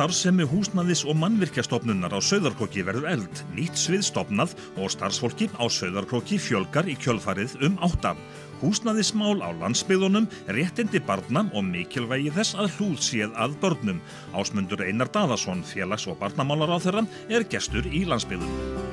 starfsemi húsnaðis og mannvirkjastofnunar á Sauðarkróki verður eld, nýtt svið stopnað og starfsfólki á Sauðarkróki fjölgar í kjölfarið um átta. Húsnaðismál á landsbyðunum, réttindi barna og mikilvægi þess að hlúð séð að börnum. Ásmundur Einar Daðarsson, félags- og barnamálar á þeirra, er gestur í landsbyðunum.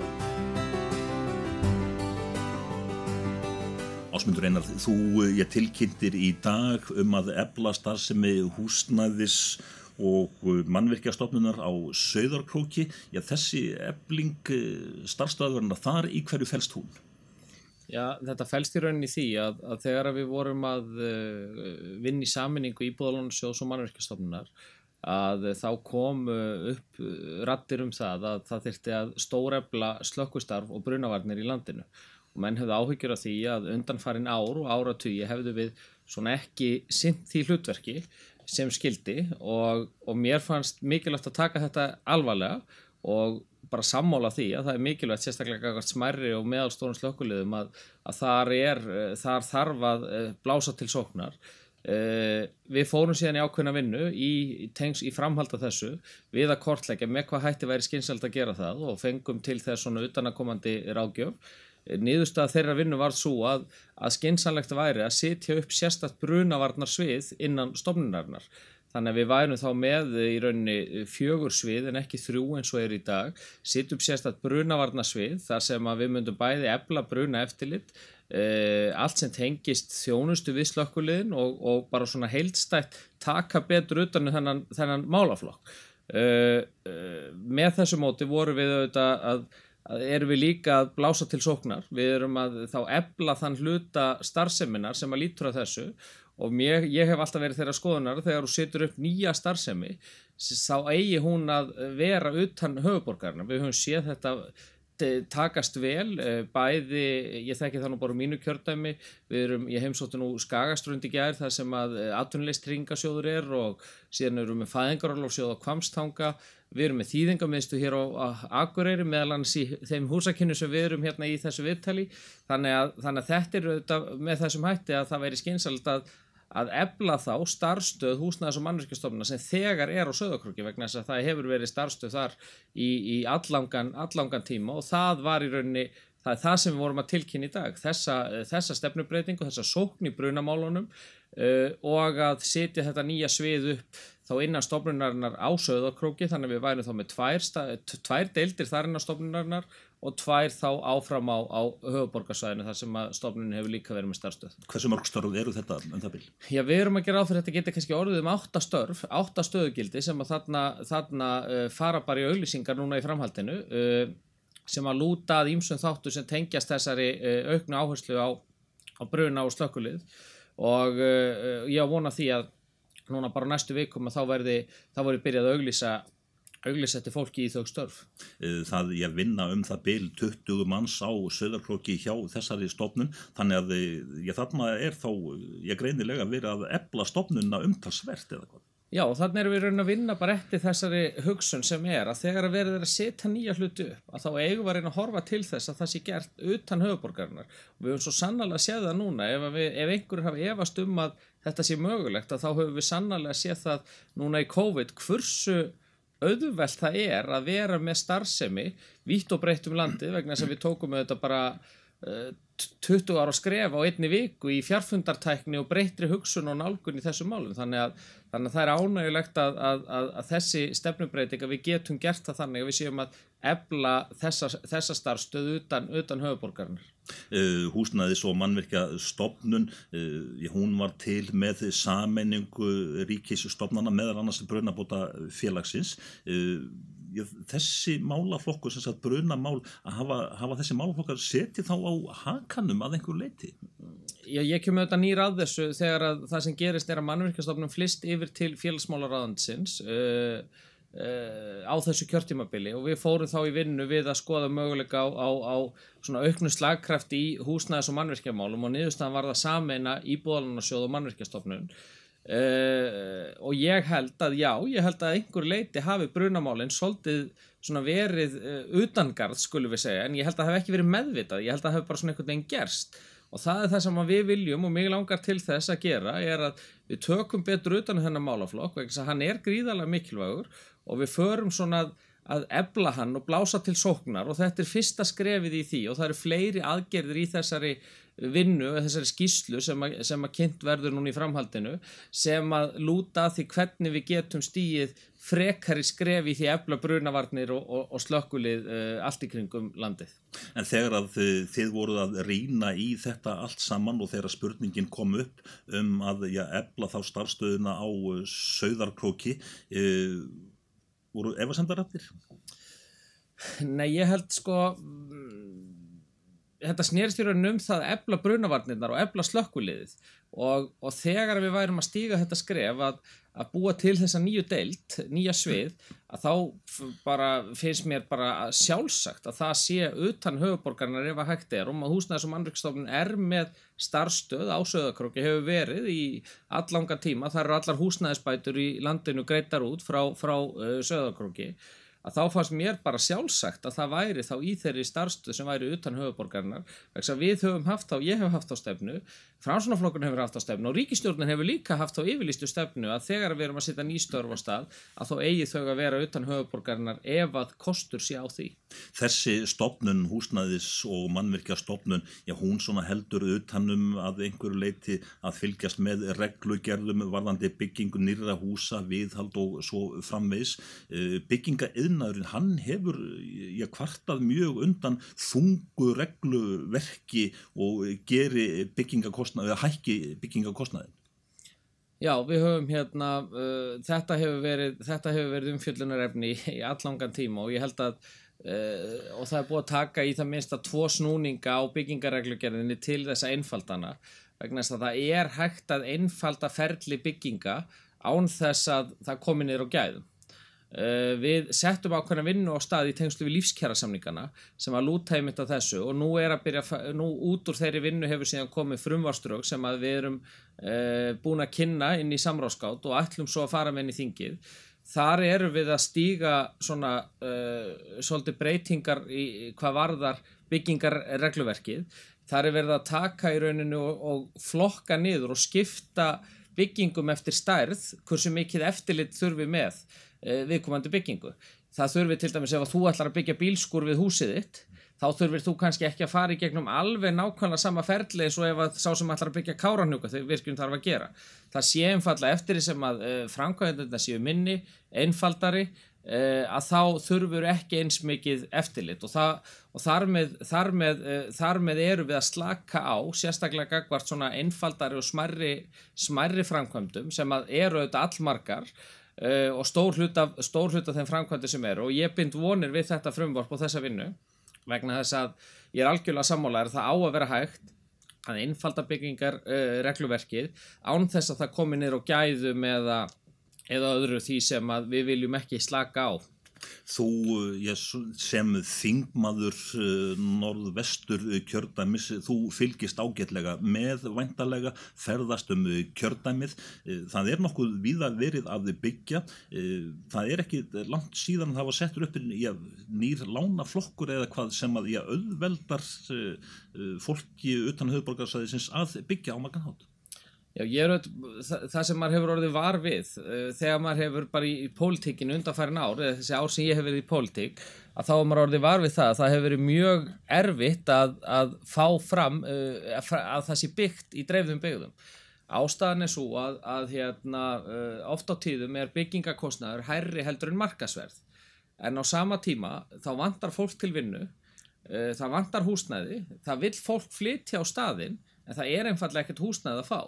Ásmundur Einar, þú ég tilkynntir í dag um að ebla starfsemi húsnæðis og mannvirkjastofnunar á Sauðarkróki. Já, þessi ebling starfstöðurinn þar í hverju fælst hún? Já, þetta fælst í rauninni því að, að þegar við vorum að vinna í saminningu íbúðalónasjóðs og mannverkjastofnunar að þá kom upp rattir um það að það þurfti að stórefla slökkustarf og brunavarnir í landinu og menn hefði áhyggjur af því að undanfarin ár og áratugji hefðu við svona ekki sint því hlutverki sem skildi og, og mér fannst mikilvægt að taka þetta alvarlega og bara sammála því að það er mikilvægt sérstaklega smærri og meðalstórun slökkuliðum að, að þar, er, þar þarf að blása til sóknar. Við fórum síðan í ákveðna vinnu í, tengs, í framhald af þessu við að kortleggja með hvað hætti væri skynsald að gera það og fengum til þess svona utanakomandi ráðgjöf niðurstað þeirra vinnu var svo að, að skinsanlegt væri að sitja upp sérstatt brunavarnar svið innan stofnunarinnar. Þannig að við værum þá með í rauninni fjögur svið en ekki þrjú eins og er í dag, sitt upp sérstatt brunavarnarsvið þar sem við myndum bæði ebla bruna eftirlit, eh, allt sem tengist þjónustu við slökkuliðin og, og bara svona heildstætt taka betur utan um þennan, þennan málaflokk. Eh, eh, með þessu móti voru við auðvitað að erum við líka að blása til sóknar. Við erum að þá ebla þann hluta starfseminar sem að lítur að þessu. Og mér, ég hef alltaf verið þeirra skoðunar þegar þú setur upp nýja starfsemi þá eigi hún að vera utan höfuborgarna, við höfum séð þetta takast vel bæði, ég þekki það nú bara mínu kjördæmi, við erum, ég heimsóttu nú Skagastrundi gær þar sem að atvinnilegst ringasjóður er og síðan erum við fæðingarálófsjóð á Kvamstanga við erum með þýðingamiðstu hér á Akureyri meðal hans í þeim húsakynnu sem við erum hérna í þessu viðtali. Þannig að, þannig að þetta er með þessum hætti að það væri skynsald að að ebla þá starfstöð húsnæðis og mannverkjastofnuna sem þegar er á söðakröki vegna þess að það hefur verið starfstöð þar í, í allangan, allangan tíma og það var í rauninni það er það sem við vorum að tilkynna í dag þessa, þessa stefnubreitingu, þessa sókn í brunamálunum uh, og að setja þetta nýja svið upp þá innan stofnunarinnar á söðakróki þannig að við værum þá með tvær, tvær deildir þar innan stofnunarinnar og tvær þá áfram á, á höfuborgarsvæðinu þar sem að stofnunin hefur líka verið með starfstöð. Hversu mörg störf eru þetta um það byrj? Já, við erum að gera áfyrir þetta geta kannski orðið um átta störf, átta stöðugildi sem að þarna, þarna uh, fara bara í auglýsingar núna í framhaldinu uh, sem að lúta að ímsum þáttu sem tengjast þessari uh, auknu áherslu á, á bruna og slökkulið og ég vona því að núna bara næstu vikum að þá verði, þá verði byrjað að auglýsa auglýsetti fólki í þau störf. Það ég vinna um það byl 20 manns á söðarklokki hjá þessari stofnun þannig að ég þarna er þá ég greinilega verið að ebla stofnunna umtalsvert eða hvað. Já og þannig erum við raunin að vinna bara eftir þessari hugsun sem er að þegar að verður að setja nýja hlutu upp að þá eigum við að horfa til þess að það sé gert utan höfuborgarinnar og við höfum svo sannlega séð það núna ef, við, ef einhverjur hafa efast um að þetta sé mögulegt að þá höfum við sannlega að séð það núna í COVID hversu auðvelt það er að vera með starfsemi vítt og breytt um landi vegna þess að við tókum auðvitað bara uh, 20 ára að skrefa á einni viku í fjarfundartækni og breytri hugsun og nálgun í þessum málum þannig að, þannig að það er ánægulegt að, að, að þessi stefnumbreyting að við getum gert það þannig að við séum að ebla þessa, þessa starfstöð utan, utan höfuborgarnar. Uh, húsnaðis og mannverkja stopnun, uh, hún var til með sammenningu ríkisstopnana meðal annars brunabóta félagsins. Uh, þessi málaflokkur, sem sagt brunamál, að hafa, hafa þessi málaflokkar setið þá á hakanum að einhver leiti? Já, ég kemur auðvitað nýra að þessu þegar að það sem gerist er að mannverkjastofnum flist yfir til félagsmálaráðansins uh, á þessu kjörtímabili og við fórum þá í vinnu við að skoða möguleika á, á, á svona auknu slagkraft í húsnæðis og mannverkjamálum og niðurstaðan var það sameina íbúðalunarsjóð og mannverkjastofnun Uh, og ég held að já, ég held að einhver leiti hafi brunamálinn svolítið verið uh, utangarð skulum við segja, en ég held að það hef ekki verið meðvitað ég held að það hef bara svona einhvern veginn gerst. Og það er það sem við viljum og mig langar til þess að gera er að við tökum betur utan þennan málaflokk vegna að hann er gríðarlega mikilvægur og við förum svona að, að ebla hann og blása til sóknar og þetta er fyrsta skrefið í því og það eru fleiri aðgerðir í þessari vinnu, þessari skýslu sem að, sem að kynnt verður núna í framhaldinu sem að lúta því hvernig við getum stíið frekari skref í því efla brunavarnir og, og, og slökkulið uh, allt í kringum landið. En þegar að þið, þið voruð að rýna í þetta allt saman og þegar spurningin kom upp um að ja, efla þá starfstöðuna á uh, söðarkróki, uh, voru efasendarættir? Nei, ég held sko þetta snerist í rauninu um það að ebla brunavarnirnar og ebla slökkuliðið og, og þegar við værum að stíga þetta skref að, að búa til þessa nýju deilt, nýja svið að þá bara finnst mér bara sjálfsagt að það sé utan höfuborgarnar ef að hægt er. Og húsnæðis og mannriksstofnun er með starfstöð á söðakróki hefur verið í allanga tíma, það eru allar húsnæðisbætur í landinu greitar út frá, frá uh, söðakróki að þá fannst mér bara sjálfsagt að það væri þá í þeirri starfstöð sem væri utan höfuborgarinnar vegna við höfum haft á, ég hef haft á stefnu Fransunaflokkurinn hefur haft á stefnu og ríkistjórnin hefur líka haft á yfirlistu stefnu að þegar við erum að setja nýstörf á stað að þá eigi þau að vera utan höfuborgarinnar ef að kostur sé á því. Þessi stopnun, húsnæðis og mannverkja stopnun, já hún svona heldur utanum að einhverju leiti að fylgjast með reglugerðum varðandi byggingu nýra húsa, viðhald og svo framvegs. Eh, bygginga yðnaðurinn, hann hefur já, kvartað mjög undan þungu regluverki og geri byggingakostnaði kostnað, eða hækki byggingakostnaðin? Já, við höfum hérna, uh, þetta hefur verið, verið umfjöllunarefni í, í allangan tíma og ég held að uh, og það er búið að taka í það minnst að tvo snúninga á byggingareglugerðinni til þessa einfaldana vegna þess að það er hægt að einfalda ferli bygginga án þess að það komi niður á gæðum. Uh, við settum ákveðna vinnu á stað í tengslu við lífskjærasamningana sem að lúta einmitt af þessu og nú er að byrja, nú út úr þeirri vinnu hefur síðan komið frumvarströg sem að við erum uh, búin að kynna inn í samráðskátt og ætlum svo að fara með inn í þingið. Þar eru við að stíga svona uh, svolítið breytingar í hvað varðar byggingarregluverkið. Þar er verið að taka í rauninu og, og flokka niður og skipta byggingum eftir stærð, hversu mikið eftirlit þurfi með Eh, viðkomandi byggingu. Það þurfir til dæmis ef að þú ætlar að byggja bílskur við húsið þitt þá þurfir þú kannski ekki að fara í gegnum alveg nákvæmlega sama ferli eins og ef að sá sem ætlar að byggja káranhuga þegar virkjum þarf að gera. Það sé einfalla eftir því sem að eh, framkvæmdenda séu minni, einfaldari uh, að þá þurfur ekki eins mikið eftirlit og, það, og þar, með, þar, með, þar með eru við að slaka á sérstaklega gagvart svona einfaldari og smarri, smarri framkvæmdum sem eru auðvitað allmargar uh, og stór hlut af, af þeim framkvæmdi sem eru. Og ég bind vonir við þetta frumvarp og þessa vinnu vegna þess að ég er algjörlega sammálaður það á að vera hægt að einfalda byggingar uh, regluverkið án þess að það komi niður og gæðum eða, eða öðru því sem við viljum ekki slaka á Þú ég, sem þingmaður uh, norðvestur kjördæmis, þú fylgist ágætlega með væntalega, ferðast um kjördæmið. Það er nokkuð viða verið að þið byggja. Það er ekki langt síðan það var settur upp í nýr lánaflokkur eða hvað sem að auðveldar fólki utan höfuborgarsæðisins að byggja á maganhátt. Já, ég er auðvitað, það, sem maður hefur orðið var við, uh, þegar maður hefur bara í, pólitíkinu undanfærin ár, eða þessi ár sem ég hef verið í pólitík, að þá er maður orðið var við það, það hefur verið mjög erfitt að, að fá fram, uh, að það sé byggt í dreifðum byggðum. Ástæðan er svo að, að hérna, uh, oft á tíðum er byggingakostnaður hærri heldur en markasverð, en á sama tíma þá vantar fólk til vinnu, það vantar húsnæði, það vil fólk flytja á staðin, en það er einfallega ekkert húsnæði að fá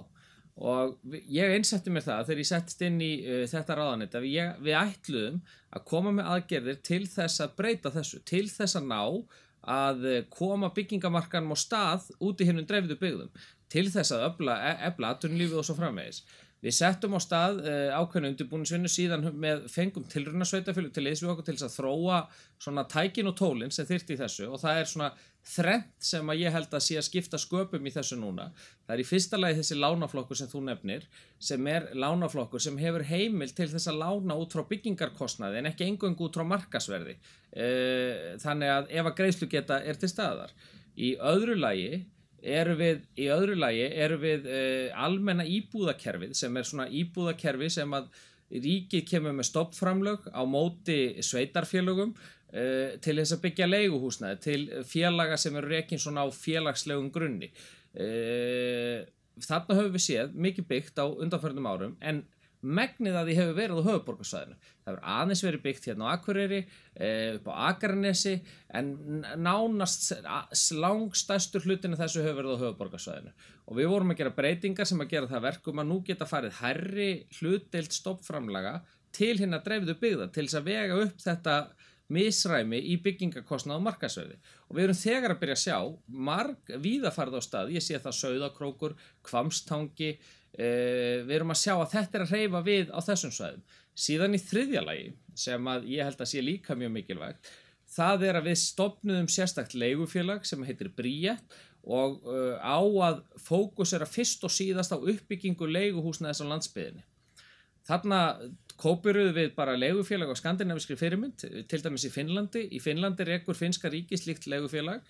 og ég einsetti mér það þegar ég settist inn í uh, þetta ráðanett að við, við ætluðum að koma með aðgerðir til þess að breyta þessu, til þess að ná að uh, koma byggingamarkanum á stað út í hennum dreifðu byggðum til þess að ebla aðtunlífið og svo framvegis. Við settum á stað uh, ákveðinu undirbúinisvinnu síðan með fengum tilruna sveitafjölu til þess við okkur til þess að þróa svona tækin og tólinn sem þyrti í þessu og það er svona þrent sem að ég held að sé að skipta sköpum í þessu núna. Það er í fyrsta lagi þessi lánaflokkur sem þú nefnir sem er lánaflokkur sem hefur heimil til þess að lána út frá byggingarkostnaði en ekki engung út frá markasverði. Uh, þannig að ef að greiðslu geta er til staðar. Í öðru lagi eru við, í öðru lagi eru við uh, almenna íbúðakerfið sem er svona íbúðakerfi sem að ríkið kemur með stoppframlög á móti sveitarfélögum uh, til þess að byggja leiguhúsnaði til félaga sem eru rekin svona á félagslegum grunni. Uh, þarna höfum við séð mikið byggt á undanförnum árum en megnið að því hefur verið á höfuborgarsvæðinu. Það hefur aðeins verið byggt hérna á Akureyri, upp á Akarnesi en nánast langstæstur hlutinu þessu hefur verið á höfuborgarsvæðinu. Og við vorum að gera breytingar sem að gera það verkum að nú geta farið herri hlutdeilt stoppframlaga til hérna dreifðu byggða til þess að vega upp þetta misræmi í byggingakostnað og markasauði og við erum þegar að byrja að sjá marg víðafarð á stað, ég sé það Sauðakrókur, Kvamstangi Uh, við erum að sjá að þetta er að reyfa við á þessum svæðum. Síðan í þriðja lagi sem að ég held að sé líka mjög mikilvægt, það er að við stopnum sérstakt leigufélag sem heitir Bríett og uh, á að fókusera fyrst og síðast á uppbyggingu leiguhúsnaðis á landsbyðinni. Þarna kópiruðu við bara leigufélag á skandinaviskri fyrirmynd, til dæmis í Finnlandi. Í Finnlandi er ekkur finska ríkislíkt leigufélag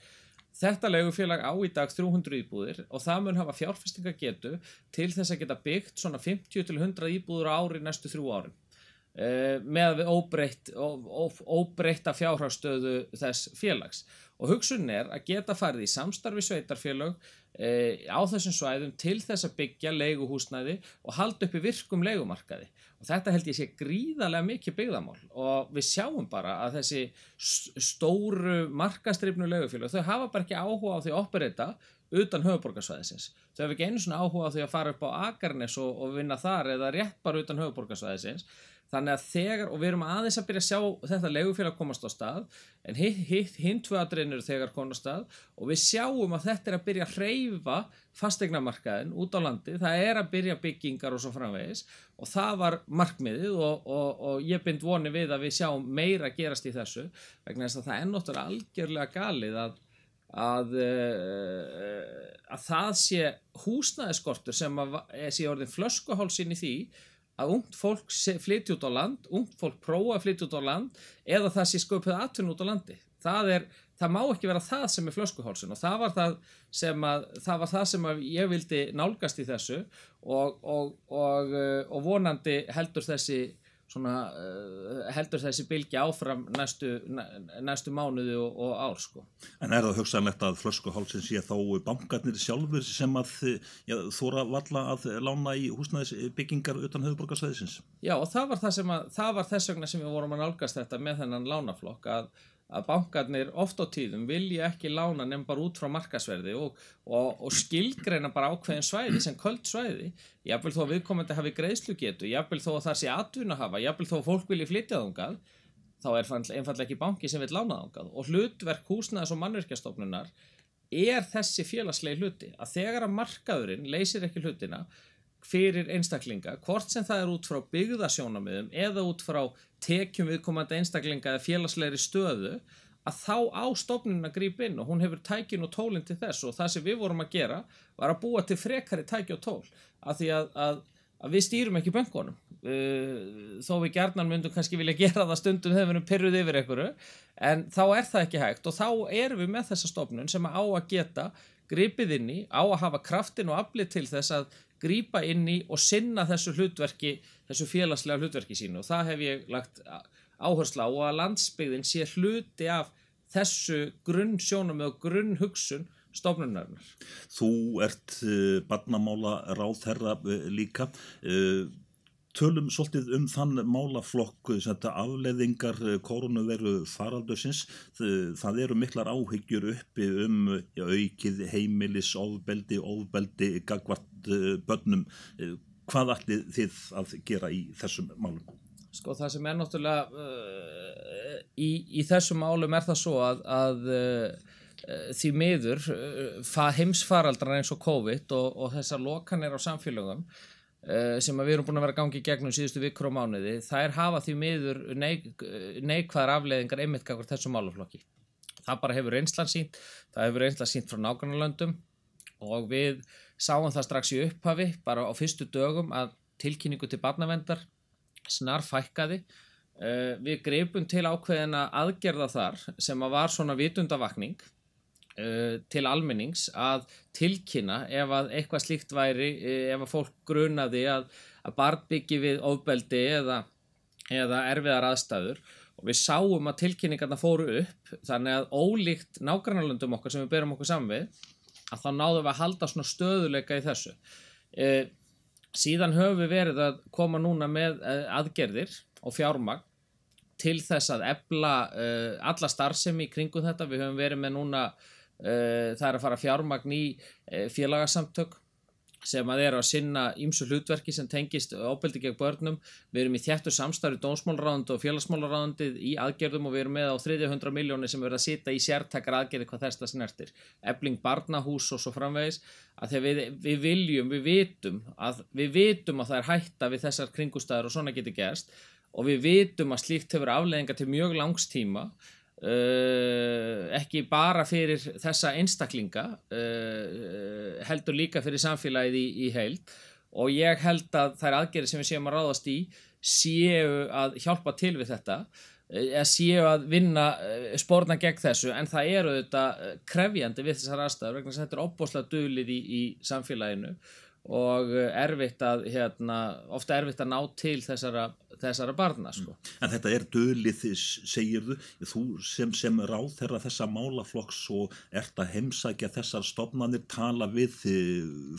Þetta legufélag á í dag 300 íbúðir og það mun hafa fjárfestingagetu til þess að geta byggt svona 50-100 íbúður ári næstu þrjú árin uh, með óbreytt, óbreytta fjárhástöðu þess félags. Og hugsun er að geta farið í samstarfi sveitarfélag uh, á þessum svæðum til þess að byggja leiguhúsnæði og halda upp í virkum leigumarkaði. Og þetta held ég sé gríðarlega mikið byggðamál. Og við sjáum bara að þessi stóru markastrifnu legufélag þau hafa bara ekki áhuga á því að operita utan höfuborgarsvæðisins þau hafa ekki einu svona áhuga á því að fara upp á Akarnes og, og vinna þar eða rétt bara utan höfuborgarsvæðisins þannig að þegar, og við erum aðeins að byrja að sjá þetta legufélag komast á stað en hinn tvö aðrein eru þegar komast á stað og við sjáum að þetta er að byrja að hreyfa fastegnamarkaðin út á landi, það er að byrja byggingar og svo framvegis og það var markmiðið og, og, og ég bind voni við að við sjáum meira gerast í þessu vegna þess að það náttúrulega algjörlega galið að Að, að það sé húsnæðiskortur sem að, sé orðin flöskuhálsin í því að ungt fólk flytja út á land, ungt fólk prófa að flytja út á land eða það sé sköpuð aðtunum út á landi. Það, er, það má ekki vera það sem er flöskuhálsun og það var það sem, að, það var það sem ég vildi nálgast í þessu og, og, og, og vonandi heldur þessi svona, uh, heldur þessi bylgi áfram næstu, næstu mánuði og, og ár sko. En er það hugsanlegt að flöskuhálsin sé þá bankarnir sjálfur sem að já, þóra valla að lána í húsnæðisbyggingar utan höfuborgarsvæðisins? Já og það var, það, að, það var þess vegna sem við vorum að nálgast þetta með þennan lánaflokk að að bankarnir oft á tíðum vilja ekki lána nefn bara út frá markasverði og, og, og skilgreina bara ákveðin svæði sem köld svæði. Jáfnvel þó að viðkomandi hafi greiðslu getu jáfnvel þó að það sé atvinna hafa jáfnvel þó að fólk vilji flytja þángað þá er einfallega ekki banki sem vil lána þángað og hlutverk húsnaðis og mannverkjastofnunar er þessi félagslegi hluti að þegar að markaðurinn leysir ekki hlutina fyrir einstaklinga, hvort sem það er út frá byggðasjónamiðum eða út frá tekjum viðkomandi einstaklinga eða félagslegri stöðu að þá á stofnun að grípa inn og hún hefur tækin og tólinn til þess. Og það sem við vorum að gera var að búa til frekari tæki og tól af því að, að, að við stýrum ekki böngunum uh, þó við gerðnan myndum kannski vilja gera það stundum þegar við erum pyrruð yfir einhverju en þá er það ekki hægt. Og þá erum við með þessa stofnun sem á að geta gripið inn í, á að hafa kraftin og aflið til þess að grýpa inn í og sinna þessu hlutverki, þessu félagslega hlutverki sínu og það hef ég lagt áherslu á að landsbyggðin sé hluti af þessu grunn sjónum og grunn hugsun stofnunarnar. Þú ert uh, barnamála ráð þeirra uh, líka. Uh, tölum svolítið um þann málaflokk afleðingar koronaviru faraldusins það eru miklar áhyggjur uppi um já, aukið heimilis, ofbeldi, ofbeldi gagvart börnum hvað ætlið þið að gera í þessum málum? Sko það sem er náttúrulega uh, í, í þessum málum er það svo að, að uh, því miður uh, heimsfaraldrar eins og COVID og, og þessar lokanir á samfélögum Eh, sem við erum búin að vera gangið gegnum síðustu vikur og mánuði, þær hafa því miður neik, neikvæðar afleðingar einmitt kakvar þessu máluflokki. Það bara hefur einslan sínt, það hefur einslan sínt frá nágrannarlöndum og við sáum það strax í upphafi bara á fyrstu dögum að tilkynningu til barnavendar snar fækkaði. Eh, við greipum til ákveðina aðgerða þar sem að var svona vitundavakning til almennings að tilkynna ef að eitthvað slíkt væri, uh, ef að fólk grunaði að, að barn byggi við ofbeldi eða, eða erfiðar aðstæður og við sáum að tilkynningarna fóru upp þannig að ólíkt nágrannarlöndum okkar sem við berum okkur saman við að þá náðum við að halda svona stöðuleika í þessu uh, síðan höfum við verið að koma núna með aðgerðir og fjármagn til þess að ebla uh, alla starfsemi í kringum þetta. Við höfum verið með núna, það er að fara fjármagn í uh, félagasamtök sem að eru að sinna ímsu hlutverki sem tengist óbeldi gegn börnum. Við erum í þjættu samstarfi dónsmálaráðandi og félagsmálaráðandi í aðgerðum og við erum með á 300 miljónir sem verður að sita í sértakar aðgerði hvað þess það snertir. Ebling barnahús og svo framvegis að þegar við, við viljum, við vitum að við vitum að það er hætta við þessar kringustæður og svona getur gerst og við vitum að slíkt hefur afleðinga til mjög langstíma uh, ekki bara fyrir þessa einstaklinga uh, heldur líka fyrir samfélagið í, í heild. Og ég held að þær aðgerið sem við séum að ráðast í séu að hjálpa til við þetta eða séu að vinna spórna gegn þessu. En það eru þetta krefjandi við þessar aðstæður vegna að þetta er opboslega dölið í, í samfélaginu og erfitt að hérna, ofta erfitt að ná til þessara, þessara barna sko. Mm. En þetta er dölið segir þú, sem, sem ráð þeirra þessa málaflokks og ert að heimsækja þessar stofnanir tala við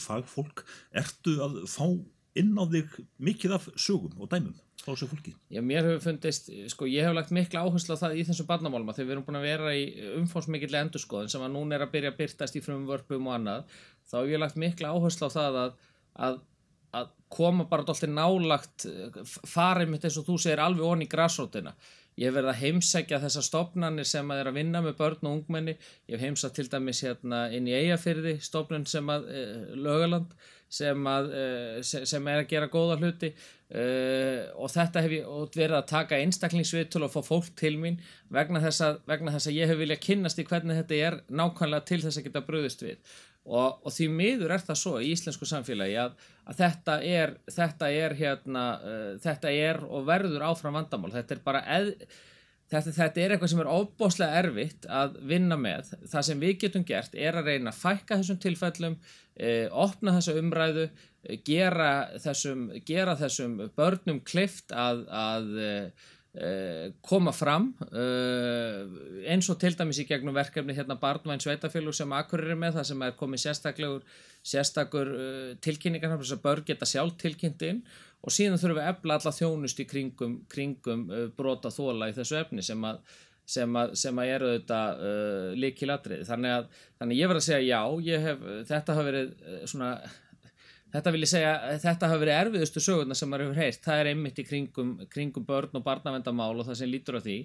fagfólk ertu að fá inn á þig mikið af sögum og dæmum fólki? Já, mér hefur fundist, sko, ég hef lagt mikla áherslu á það í þessum barnamálma þegar við erum búin að vera í umfómsmikill endurskoðun sem að núna er að byrja að byrtast í frumvörpum og annað. Þá hef ég lagt mikla áherslu á það að, að, að koma bara alltaf nálagt farið mitt eins og þú segir alveg onni í græsrótina ég hef verið að heimsækja þessar stopnarnir sem að er að vinna með börn og ungmenni. Ég hef heimsækt til dæmis hérna inn í eigafyrði stopnun sem að e, lögaland sem, að, e, sem er að gera góða hluti e, og þetta hef ég verið að taka einstaklingsvitul og fá fólk til mín vegna þess að, vegna þess að ég hef viljað kynnast í hvernig þetta er nákvæmlega til þess að geta bröðist við. Og, og því miður er það svo í íslensku samfélagi að, að þetta, er, þetta, er hérna, uh, þetta er og verður áfram vandamál. Þetta er bara eð, þetta, þetta er eitthvað sem er óbáslega erfitt að vinna með. Það sem við getum gert er að reyna að fækka þessum tilfellum uh, opna þessa umræðu uh, gera þessum, gera þessum börnum klift að, að Uh, koma fram uh, eins og til dæmis í gegnum verkefni hérna Barnvæn Sveitafélug sem Akkurir er með það sem er komið sérstakur, uh, tilkynningar þess að börn geta sjálf tilkynntinn og síðan þurfum við efla alla þjónust í kringum, kringum brota þóla í þessu efni sem að sem að, sem að eru þetta líkilatrið þannig að þannig ég verð að segja já hef, þetta hafa verið svona Þetta vil ég segja, þetta hafa verið erfiðustu sögurna sem maður hefur heyrt, það er einmitt í kringum, kringum börn og barnavendamál og það sem lítur á því,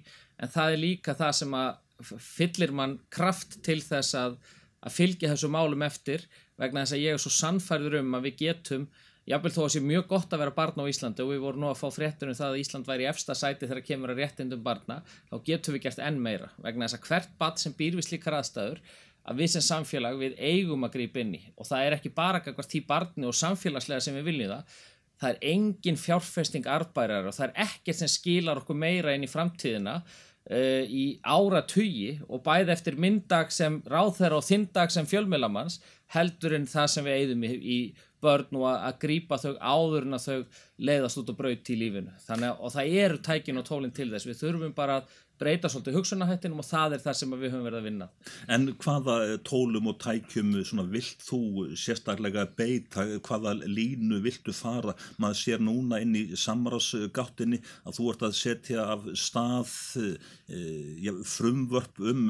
en það er líka það sem að fyllir mann kraft til þess að, að fylgja þessu málum eftir vegna þess að ég er svo sannfærður um að við getum, jábel þó að sé mjög gott að vera barna á Íslandi og við vorum nú að fá fréttunum það að Ísland væri í efsta sæti þegar kemur að réttindum barna, þá getum við gert enn meira. Vegna þess að hvert barn sem býr við slíkar aðstæður að við sem samfélag við eigum að grípa inn í. Og það er ekki bara eitthvað tí barni og samfélagslega sem við viljum það. Það er engin fjárfesting arbærar og það er ekkert sem skilar okkur meira inn í framtíðina uh, í ára tugi og bæði eftir myndag sem ráðherra og þindag sem fjölmjölamanns heldur en það sem við eigðum í, í börn og að, grípa þau áður en að þau leiðast út og braut í lífinu. Þannig að það eru tækin og tólinn til þess. Við þurfum bara að breyta svolítið hugsunahættinum og það er það sem við höfum verið að vinna. En hvaða tólum og tækjum vilt þú sérstaklega beita, hvaða línu viltu fara? Maður sér núna inn í samrásgáttinni að þú ert að setja af stað e, frumvörp um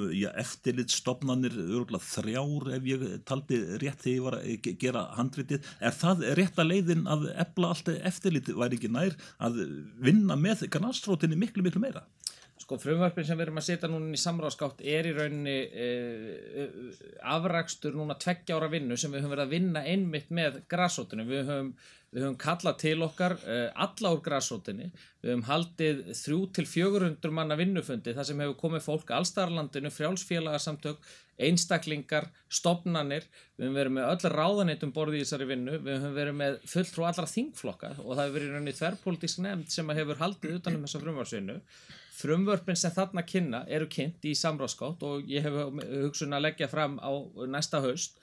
eftirlitstofnanir, þrjár ef ég taldi rétt þegar ég var að gera handritið. Er það rétt að leiðin að ebla allt eftirlit væri ekki nær að vinna með ganastrótinni miklu, miklu meira? Sko frumvarpin sem við erum að setja núna í samráðskátt er í rauninni uh, afrakstur núna tveggja ára vinnu sem við höfum verið að vinna einmitt með græsótunum. Við höfum, við höfum kallað til okkar uh, alla úr græsótunni. Við höfum haldið þrjú til fjögurundur manna vinnufundi þar sem hefur komið fólk allstarlandinu, frjálsfélagarsamtök, einstaklingar, stopnanir. Við höfum verið með öll ráðanitum borðið í þessari vinnu. Við höfum verið með fulltrú allra þingflokka og það hefur verið rauninni þverrpolítisk nefnd sem hefur haldið utanum þessa frumvarsvinnu frumvörpin sem þarna kynna eru kynnt í samráðskátt og ég hef hugsun að leggja fram á næsta haust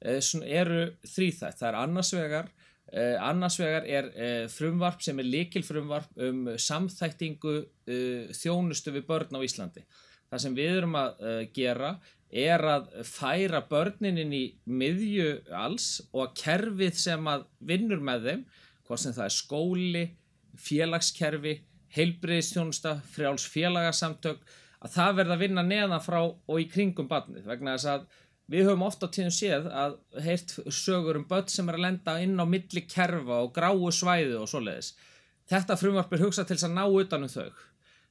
eh, eru þrýþætt. Það er annars vegar, eh, annars vegar er eh, frumvarp sem er likil frumvarp um samþæktingu þjónustu við börn á Íslandi. Það sem við erum að gera er að færa börnin inn í miðju alls og að kerfið sem að vinnur með þeim, hvað sem það er skóli, félagskerfi, heilbriðistjónusta, frjáls félagasamtök, að það verða að vinna neðan frá og í kringum barnið vegna þess að við höfum ofta tíðum séð að heirt sögur um börn sem er að lenda inn á milli kerfa og gráu svæði og svoleiðis. Þetta frumvarp er hugsað til þess að ná utanum þau.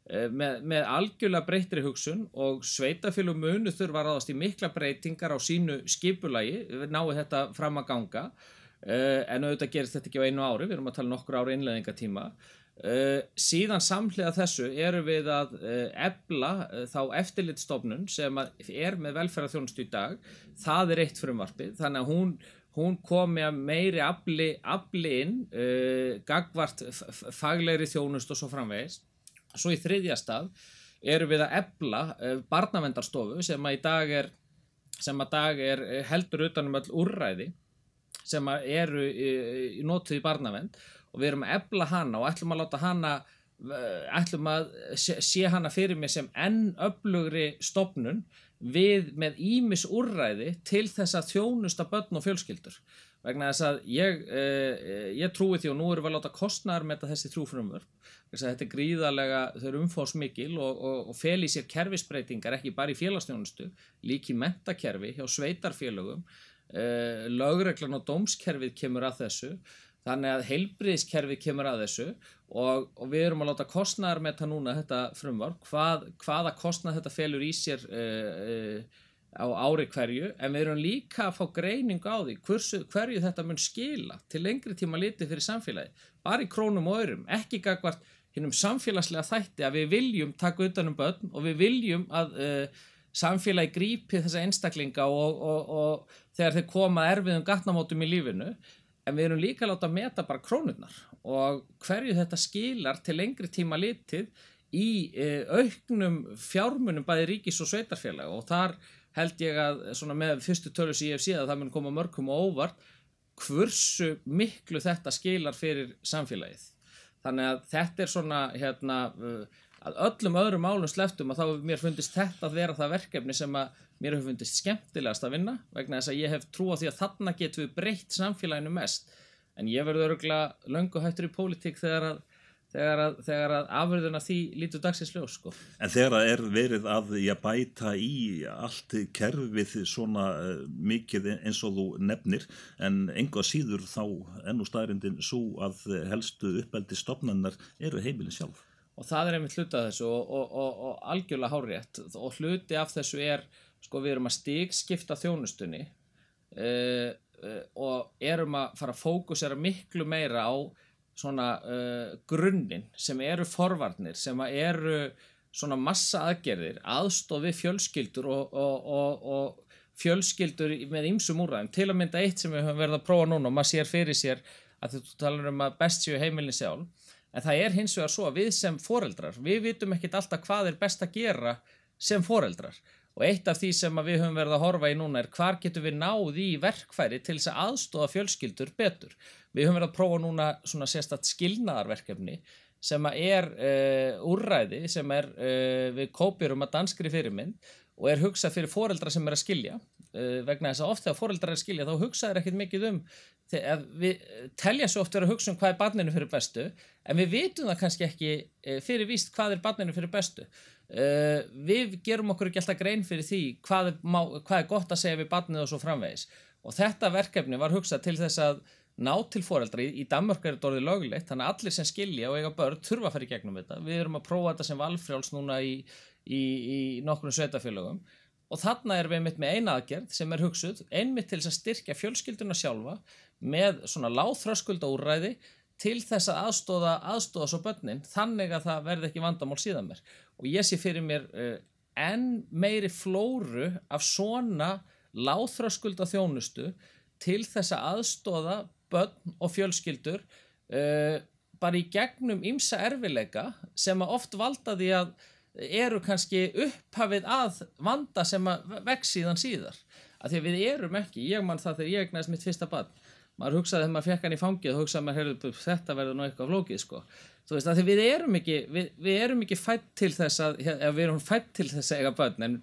Eh, með, með algjörlega breytri hugsun og sveitafélug munu þurfa að ráðast í mikla breytingar á sínu skipulagi, við náum þetta fram að ganga uh, en auðvitað gerist þetta ekki á einu ári, við erum að tala nokkur ári innleðingatíma uh, síðan samhliða þessu eru við að uh, ebla þá eftirlitstofnun sem er með velferðarþjónustu í dag. Það er eitt frumvarpið, þannig að hún hún komi að meiri afli, afli inn gagvart faglegri þjónust og svo framvegist Svo í þriðja stað eru við að ebla uh, barnavendarstofu sem að í dag er, að dag er eh, heldur utanum öll úrræði sem eru í, í nótið í barnavend og við erum að ebla hana og ætlum að láta hana eh, ætlum að sé, hana fyrir mig sem enn öflugri stopnun við með ímis úrræði til þess að þjónusta börn og fjölskyldur. Vegna þess að ég, eh, ég trúi því og nú erum við að láta kostnæðar með þessi trúfrumvörp þetta er gríðarlega, þau eru umfóðsmikil og, og, og fel í sér kerfisbreytingar ekki bara í félagsstjónustu, líki mentakerfi hjá sveitarfélögum. Eh, lögreglan og dómskerfið kemur að þessu þannig að heilbriðskerfið kemur að þessu og, og við erum að láta kostnæðar með þetta núna, þetta frumvörp Hvað, hvaða kostnæð þetta felur í sér eh, eh, á ári hverju. En við erum líka að fá greiningu á því hversu, hverju þetta mun skila til lengri tíma litið fyrir samfélagi bara í krónum og örum, ekki gagvart hinnum samfélagslega þætti að við viljum taka utanum börn og við viljum að uh, samfélagi grípi þessa einstaklinga og, og, og þegar þeir koma erfiðum gatnamótum í lífinu en við erum líka láta að meta bara krónurnar og hverju þetta skilar til lengri tíma litið í uh, auknum fjármunum bæði ríkis og sveitarfélag og þar held ég að með fyrstu tölus í EFC að það mun koma mörgum og óvart hversu miklu þetta skilar fyrir samfélagið. Þannig að þetta er svona hérna, uh, að öllum öðrum málum sleftum að þá mér fundist þetta að vera það verkefni sem að mér hefur fundist skemmtilegast að vinna vegna þess að ég hef trú á því að þarna getum við breytt samfélaginu mest en ég verður öruglega löngu hættur í pólitík þegar að þegar að, þegar að afverðuna því lítur dagsins ljós sko. En þegar að er verið að ég bæta í allt kerfið svona uh, mikið eins og þú nefnir en enga síður þá ennú staðrindin svo að helstu uppeldi stopnarnar eru heimilin sjálf. Og það er einmitt hluti af þessu og, og, og, og algjörlega hárétt og hluti af þessu er sko við erum að stíkskipta þjónustunni uh, uh, og erum að fara að fókusera miklu meira á svona uh, grunninn sem eru forvarnir, sem eru svona massa aðgerðir, aðstofi fjölskyldur og, og, og, og fjölskyldur með ymsum úrræðum. Til að mynda eitt sem við höfum verið að prófa núna og maður sér fyrir sér að þú talar um að best séu heimilin sjálf, en það er hins vegar svo að við sem foreldrar, við vitum ekkit alltaf hvað er best að gera sem foreldrar og eitt af því sem við höfum verið að horfa í núna er hvar getur við náð í verkfæri til þess að aðstóða fjölskyldur betur. Við höfum verið að prófa núna svona sérstatt skilnaðarverkefni sem er uh, úrræði sem er uh, við kópjurum að danskri fyrirmynd og er hugsað fyrir foreldra sem er að skilja uh, vegna þess að ofta þegar foreldra er að skilja þá hugsaður ekkert mikið um við telja svo oft verið að hugsa um hvað er barninu fyrir bestu en við vitum það kannski ekki fyrir víst hvað er barninu fyrir bestu við gerum okkur ekki alltaf grein fyrir því hvað er, má, hvað er gott að segja við barninu og svo framvegis. Og þetta verkefni var hugsað til þess að ná til foreldra, í, í Danmark er þetta orðið lögulegt, þannig að allir sem skilja og eiga börn þurfa að fara í gegnum þetta, við erum að prófa þetta sem valfrjáls núna í, í, í nokkrum sveitafélögum og þarna er við einmitt með eina aðgerð sem er hugsuð, einmitt til þess að styrkja fjölskylduna sjálfa með svona láþröskulda úrræði til þess að aðstóða aðstóða svo börnin, þannig að það verði ekki vandamál síðan mér. Og ég sé fyrir mér uh, enn meiri flóru af svona láþröskulda þjónustu til þess að aðstóða börn og fjölskyldur uh, bara í gegnum ymsa erfileika sem að oft valda því að eru kannski upphafið að vanda sem að vex síðan síðar. Að því að við erum ekki, ég mann það þegar ég egnaðist mitt fyrsta barn maður hugsaði þegar maður fekk hann í fangið hugsaði maður, heyrðu, þetta verður nú eitthvað flókið sko. þú veist, að því við erum ekki við, við erum ekki fætt til þess að við erum fætt til þess að eiga börn en,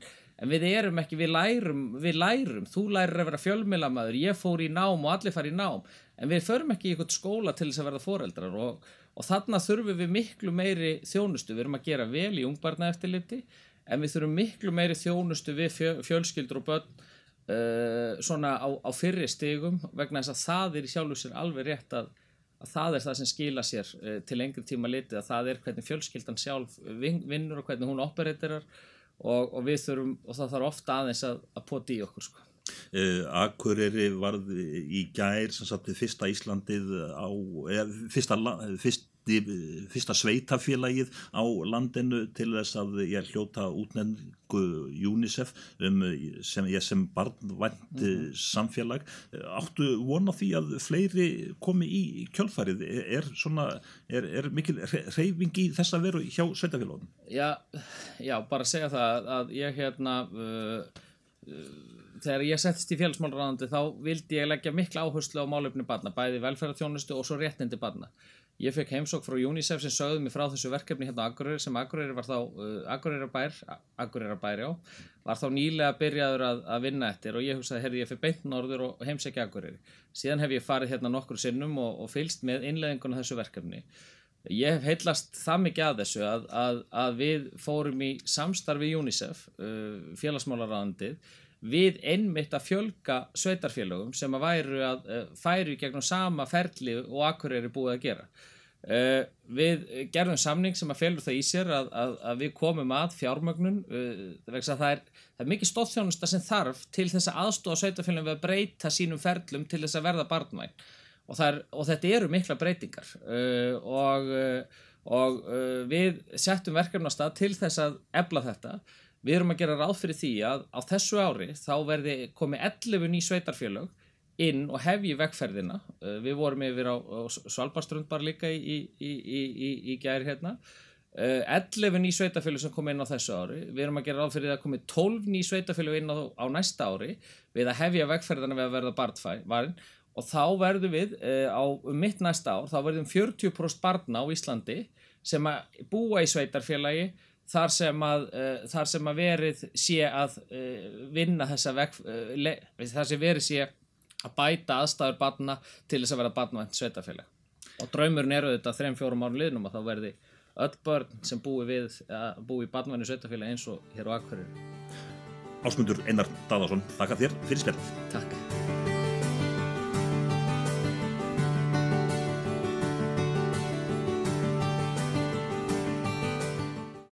en við erum ekki, við lærum við lærum, þú lærir að vera fjölmilamaður ég fór í nám og allir fari í nám en við förum ekki í eitthvað skóla til þess að verða foreldrar og, og þarna þurfum við miklu meiri þjónustu, við erum að gera vel í ungbarna eftirliti en við þurfum miklu meiri þjónustu við fjölskyldur og börn uh, svona á, á fyrri stigum vegna þess að það er í sjálfu sér alveg rétt að, að það er það sem skila sér uh, til lengri tíma litið að það er hvernig fjölskyldan sjálf vinnur og hvernig hún operatirar og, og við þurfum og það þarf ofta aðeins að, að poti í okkur sko. Uh, Akureyri varð í gær sem satt við fyrsta Íslandið á, eða fyrsta, fyrst fyrsta sveitafélagið á landinu til þess að ég hljóta útnefngu UNICEF um, sem ég sem barnvænt mm -hmm. samfélag áttu vona því að fleiri komi í kjölfarið er, svona, er, er mikil reyfing í þess að veru hjá sveitafélagum? Já, já, bara segja það að ég hérna uh, uh, þegar ég settist í félagsmálurraðandi þá vildi ég leggja mikla áherslu á málefni barna, bæði velferðarþjónustu og svo réttindi barna Ég fekk heimsók frá UNICEF sem sögðu mig frá þessu verkefni hérna á Akureyri sem Akureyri var þá, uh, Akureyri bær, Akureyri bær já, var þá nýlega byrjaður að, að vinna eftir og ég hugsaði, herði ég fyrir beint norður og heimsækja Akureyri. Síðan hef ég farið hérna nokkur sinnum og, og fylst með innleðingun af þessu verkefni. Ég hef heillast það mikið að þessu að, að, að við fórum í samstarfi UNICEF, uh, félagsmálaráðandið, við einmitt að fjölga sveitarfélögum sem að væru að uh, færi gegnum sama ferli og Akureyri búið að gera. Uh, við gerðum samning sem að felur það í sér að, að, að við komum að fjármögnun uh, það, er, það er mikið stóðþjónusta sem þarf til þess að aðstóða sveitafélagum við að breyta sínum ferlum til þess að verða barnvæn og, er, og þetta eru mikla breytingar uh, og, og við settum verkefna stað til þess að ebla þetta við erum að gera ráð fyrir því að á þessu ári þá verði komið 11 ný sveitarfélag inn og hefji vegferðina. Uh, við vorum yfir á, á Svalbardströnd bara líka í, í, í, í gæri hérna. Uh, 11 ný sveitafjölu sem kom inn á þessu ári. Við erum að gera ráð fyrir það að komi 12 ný sveitafjölu inn á, á næsta ári við að hefja vegferðina við að verða barnfæn og þá verðum við uh, á um mitt næsta ár, þá verðum 40% barna á Íslandi sem að búa í sveitarfélagi þar sem að, uh, þar sem að verið sé að uh, vinna þessa veg, uh, þar sem verið sé að bæta aðstæður barna til þess að vera barnvænt sveitafélag. Og draumurinn eru þetta þrejum fjórum árum liðnum að þá verði öll börn sem búi við að búi í barnvæntinu sveitafélag eins og hér á Akvarður. Ásmundur Einar Daðarsson, þakka þér fyrir spjall. Takk.